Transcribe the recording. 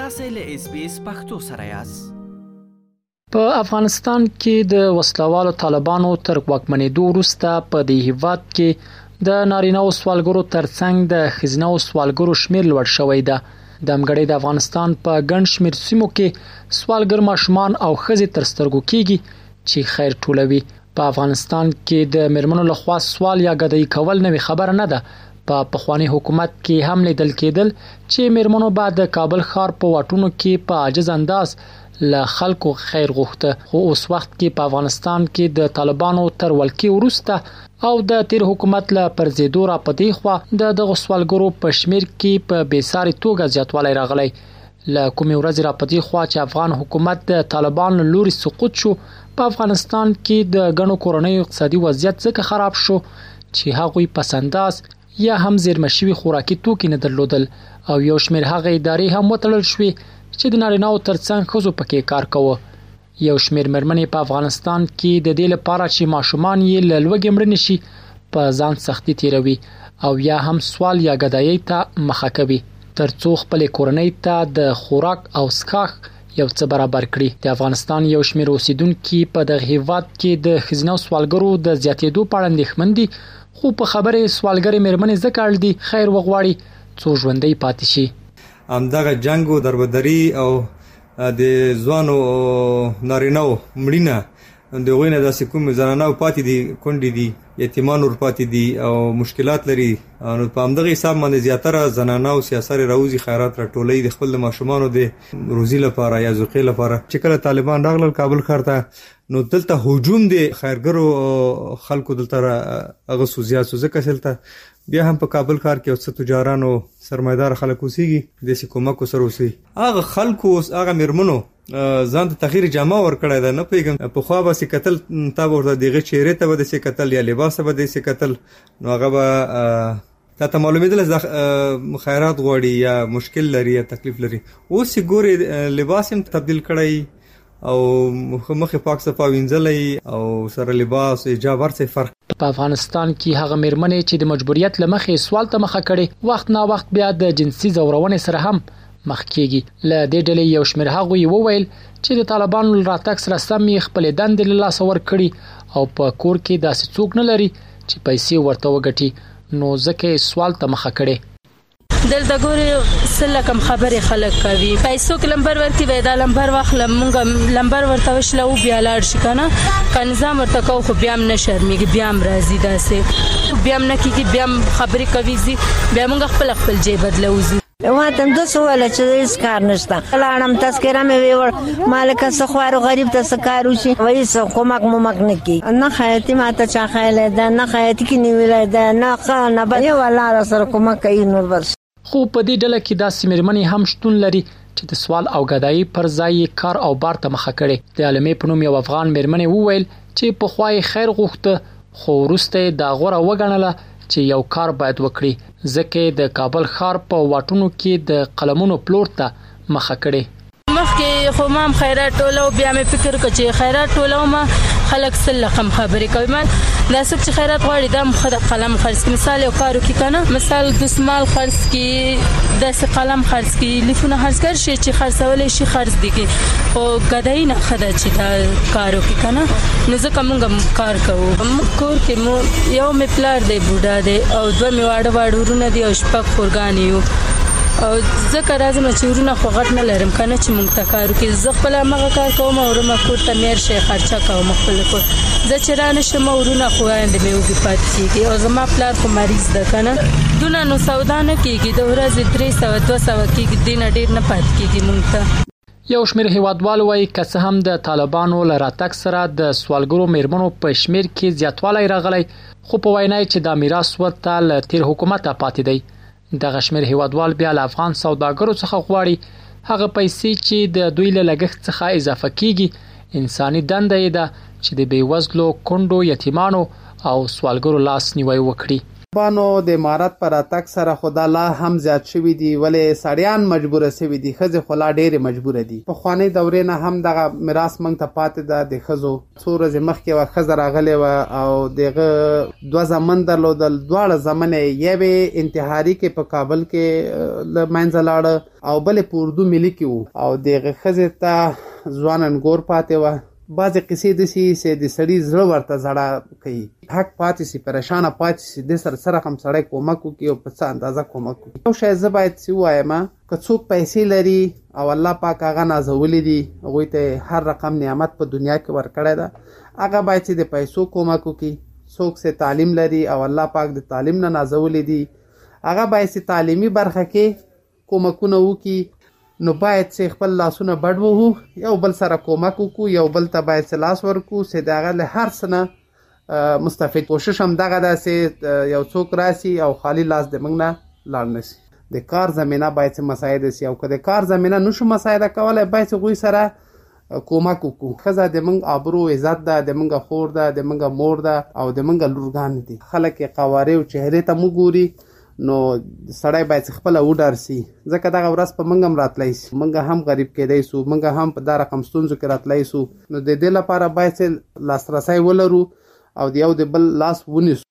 تاسو له اس بي اس پختو سره یاست په افغانستان کې د وسلوالو طالبانو تر واکمنېدو وروسته په دې هیواد کې د نارینه او سوالګرو ترڅنګ د خزینه او سوالګرو شمیر لوړ شوی دی د امګړې د افغانستان په ګڼ شمیر سیمو کې سوالګر ماشومان او خزې تر سترګو کیږي چې خیر ټولوي په افغانستان کې د مرمنو لخوا سوال یا ګدای کول نوې خبره نه ده په پخواني حکومت کې هم لیدل کېدل چې میرمنو به د کابل ښار په واټونو کې په عاجز انداز له خلکو خیر غوښته، خو اوس وخت کې په افغانستان کې د طالبانو تر ولکې وروسته او د تیر حکومت له پرځېدو را په دې خوا د دغو سوالګرو په شمېر کې په بې سارې توګه زیاتوالی راغلی. له کومې ورځې را په دې خوا چې افغان حکومت د طالبان له لوري سقوط شو، په افغانستان کې د ګڼو کورنیو اقتصادي وضعیت ځکه خراب شو چې هغوی پس انداز یا هم زیرمه شوي خوراکي توکي نه درلودل او یو شمېر هغه ادارې هم وتړل شوې چې د نارینهو ترڅنګ ښځو پکې کار کاوه. یو شمېر مېرمنې په افغانستان کې د دې لپاره چې ماشومان یې له لوږې مړه نه شي، په ځان سختي تېروي او یا هم سوال یا ګدایۍ ته مخه کوي، ترڅو خپلې کورنۍ ته د خوراک او څښاک یو څه برابر کړي. د افغانستان یو شمېر اوسېدونکي په دغه هېواد کې د ښځینهو سوالګرو د زیاتېدو په اړه اندېښمن دي، خو په خبره یې سوالګرې مېرمنې ځکه اړ دي خیر وغواړي، څو ژوندۍ پاتې شي. همدغه جنګ و دربدري او د ځوانو نارینهوو مړینه، د هغوی نه داسې کومې زنانهوې پاتې دي، کونډې دي، یتیمان ورپاتې دي او مشکلات لري نو په همدغه حساب باندې زیاتره زنانه او سیاسره راوځي خیرات راټولي د خپل ماشومانو د روزي لپاره یا زوقې لپاره چې کله طالبان راغلل کابل ښار ته نو دلته هجوم دی خیرګرو خلکو دلته هغه سوزیا سوزکه سلته بیا هم په کابل ښار کې اوس تجارانو سرمایدار خلک اوسېږي د سې کومک سره اوسي هغه خلکو اوس هغه مرمنو ځان ته تغیر جامه ورکړی ده نه پوهېږم پخوا به سې کتل تا به ورته د هغې چهرې ته به دې سې کتل یا لباس ته به دې سې کتل نو هغه به تا ته معلومېدل چې دا خیرات غواړي یا مشکل لري یا تکلیف لري اوس یې ګورې لباس هم تبدیل کړی او مخ پاک صفا وینځلی او سره لباس حجاب هر څه فرق په افغانستان کې هغه میرمنې چې د مجبوریت لمخې سوال ته مخه کړي وخت نا وخت بیا د جنسي ځورونې سره هم مخ کېږي. له دې ډلې یو شمېر هغو یې وویل چې د طالبانو له راتګ سره سم یې خپلې دندې له لاسه ورکړي او په کور کې داسې څوک نه لري چې پیسې ورته وګټي نو ځکه یې سوال ته مخه کړې. دلته ګورې څله کوم خبرې خلک کوي که یې څوک لمبر ورکړي وایي دا لمبر واخله موږ لمبر ورته وشله او بیا لاړ شي کنه که نظام ورته کوو خو بیا هم نه شرمېږي بیا هم راځي داسې بیا هم نه کېږي بیا هم خبرې کوي ځي بیا موږ خپله خپل ځای بدلوو ځو. واتم د سوال چې هیڅ کار نشته لاړم تذکره مې ویور مالک څه خوارو غریب ته څه کار وشي وای څه کومک مومک نه کی نه خیاتی ماته چا خیال ده نه خیاتی کې نیول ده نه خا نه به یو الله را سره کومک کوي نور بس خو په دې ډله کې داسې مېرمنې هم شتون لري چې د سوال او ګدایي پر ځای یې کار او بار ته مخه کړې د عالمې په نوم یو افغان مېرمنې وویل چې پخوا یې خیر غوښته خو وروسته یې دا غوره وګڼله چې یو کار باید وکړي، ځکه یې د کابل ښار په واټونو کې د قلمونو پلور ته مخه کړې. مخکې خو ما هم خیرات ټولو، بیا مې فکر وکړ چې خیرات ټولوم، خلک څه له کم خبرې کوي، ما دا څوک چې خیرات غواړي دا هم ښه ده قلم خرڅ کړي، مثال یو کار وکړي که نه، مثال دستمال خرڅ کړي، داسې قلم خرڅ کړي، لیفونه خرڅ کړي، هر شی چې خرڅولی شي خرڅ دې کړي، خو ګدایي نه ښه ده چې دا کار وکړي که نه، نو ځکه موږ هم کار کوو. موږ کور کې. نو یو می پلار دی بوډا دی او دوه می واړه واړه ورونه دی او شپږ خورګان یو او ځکه راځم چې ورونه خو غټ نه لرم کنه چې مونږ ته کار وکړي زه خپل مغه کار کوم او رمه کور ته مېر شي خرچه کوم خپل کور زه چې رانه شم ورونه خو اند مې وګي پات کیږي او زما پلار خو مریض ده کنه دونه نو سودا نه کیږي د ورځې 300 200 کیږي دینه ډیر نه پات کیږي مونږ ته یو شمېر هېوادوال وایي، که څه هم د طالبانو له راتګ سره د سوالګرو مېرمنو په شمېر کې زیاتوالی راغلی، خو په وینا یې چې دا میراث ورته له تېر حکومته پاتې دی. دغه شمېر هېوادوال بیا له افغان سوداګرو څخه غواړي، هغه پیسې چې د دوی له لګښت څخه اضافه کېږي، انساني دنده یې ده چې د بېوزلو، کونډو، یتیمانو او سوالګرو لاس نیوی وکړي. طالبانو د امارت په راتګ سره خو دا لا هم زیات شوي دي ولې سړیان مجبوره شوي دي ښځې خو لا ډېرې مجبوره دي پخوانۍ دورې نه هم دغه میراث موږ ته پاتې ده د ښځو څو ورځې مخکې یوه ښځه راغلې وه او د هغه دوه زامن درلودل دواړه زامن یې یوې انتحاري کې په کابل کې له منځه لاړه او بل یې په اردو ملي کې و او د هغې ښځې ته ځوان انګور پاتې وه بعضی قصی دسی یی چه د سړی زړه ورته زړه کوی ټک پاتی سی پریشانه پاتی سی دی سره څرخ هم سړی کومک وکی او په څه اندازه کومک وکی یو شای زه باید سی ووایم که څوک پیسی لری او الله پاک هغه نازولی دی هغوی ته هر رقم نعمت په دنیا کی ورکړی ده هغه باید سی د پیسو کومک وکی څوک سی تعلیم لری او الله پاک د تعلیم نه نازولی دی هغه باید سی تعلیمی برخه کی کومکونه وکړي نو باید چې خپل لاسونه بډ وهو یو بل سره کومک وکړو یو بل ته باید چې لاس ورکړو چې د هغه له هر څه نه مستفید کوشش هم دغه ده چې یو څوک راسي او خالی لاس د موږ نه لاړ نه شي د کار زمینه باید چې مساعده شي او که د کار زمینه نشو مساعده کولی باید چې هغوی سره کومک وکړو ښځه د موږ ابرو عزت ده د موږ خور ده د موږ مور ده او د موږ لورګان دي خلک قواره او چهره ته مو ګوري نو سړی باید چې خپله وډارسي ځکه دغه ورځ په موږ هم راتلی سي موږ هم غریب کېدای سو موږ هم په دا رقم ستونزو کې راتلی سو نو د دې لپاره باید چې لاسرسی ولرو او د یو د بل لاس ونیسو